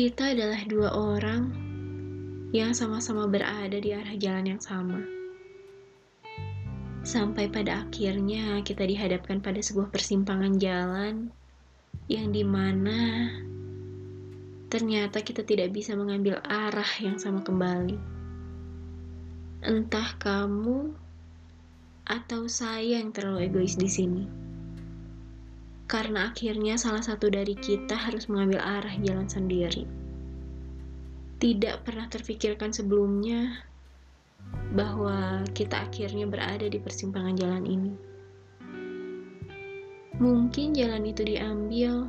Kita adalah dua orang yang sama-sama berada di arah jalan yang sama. Sampai pada akhirnya kita dihadapkan pada sebuah persimpangan jalan yang di mana ternyata kita tidak bisa mengambil arah yang sama kembali. Entah kamu atau saya yang terlalu egois di sini. Karena akhirnya salah satu dari kita harus mengambil arah jalan sendiri. Tidak pernah terfikirkan sebelumnya bahwa kita akhirnya berada di persimpangan jalan ini. Mungkin jalan itu diambil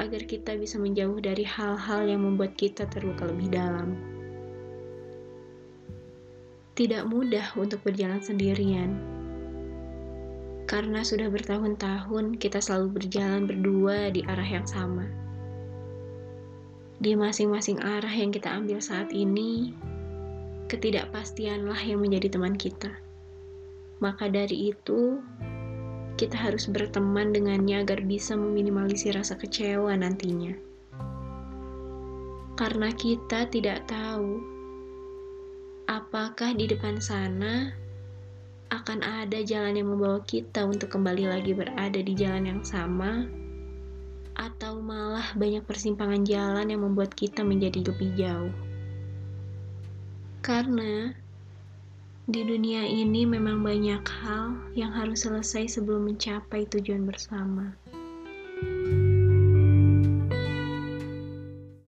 agar kita bisa menjauh dari hal-hal yang membuat kita terluka lebih dalam. Tidak mudah untuk berjalan sendirian, karena sudah bertahun-tahun kita selalu berjalan berdua di arah yang sama. Di masing-masing arah yang kita ambil saat ini, ketidakpastianlah yang menjadi teman kita. Maka dari itu, kita harus berteman dengannya agar bisa meminimalisir rasa kecewa nantinya. Karena kita tidak tahu apakah di depan sana akan ada jalan yang membawa kita untuk kembali lagi berada di jalan yang sama, atau malah banyak persimpangan jalan yang membuat kita menjadi lebih jauh. Karena di dunia ini memang banyak hal yang harus selesai sebelum mencapai tujuan bersama.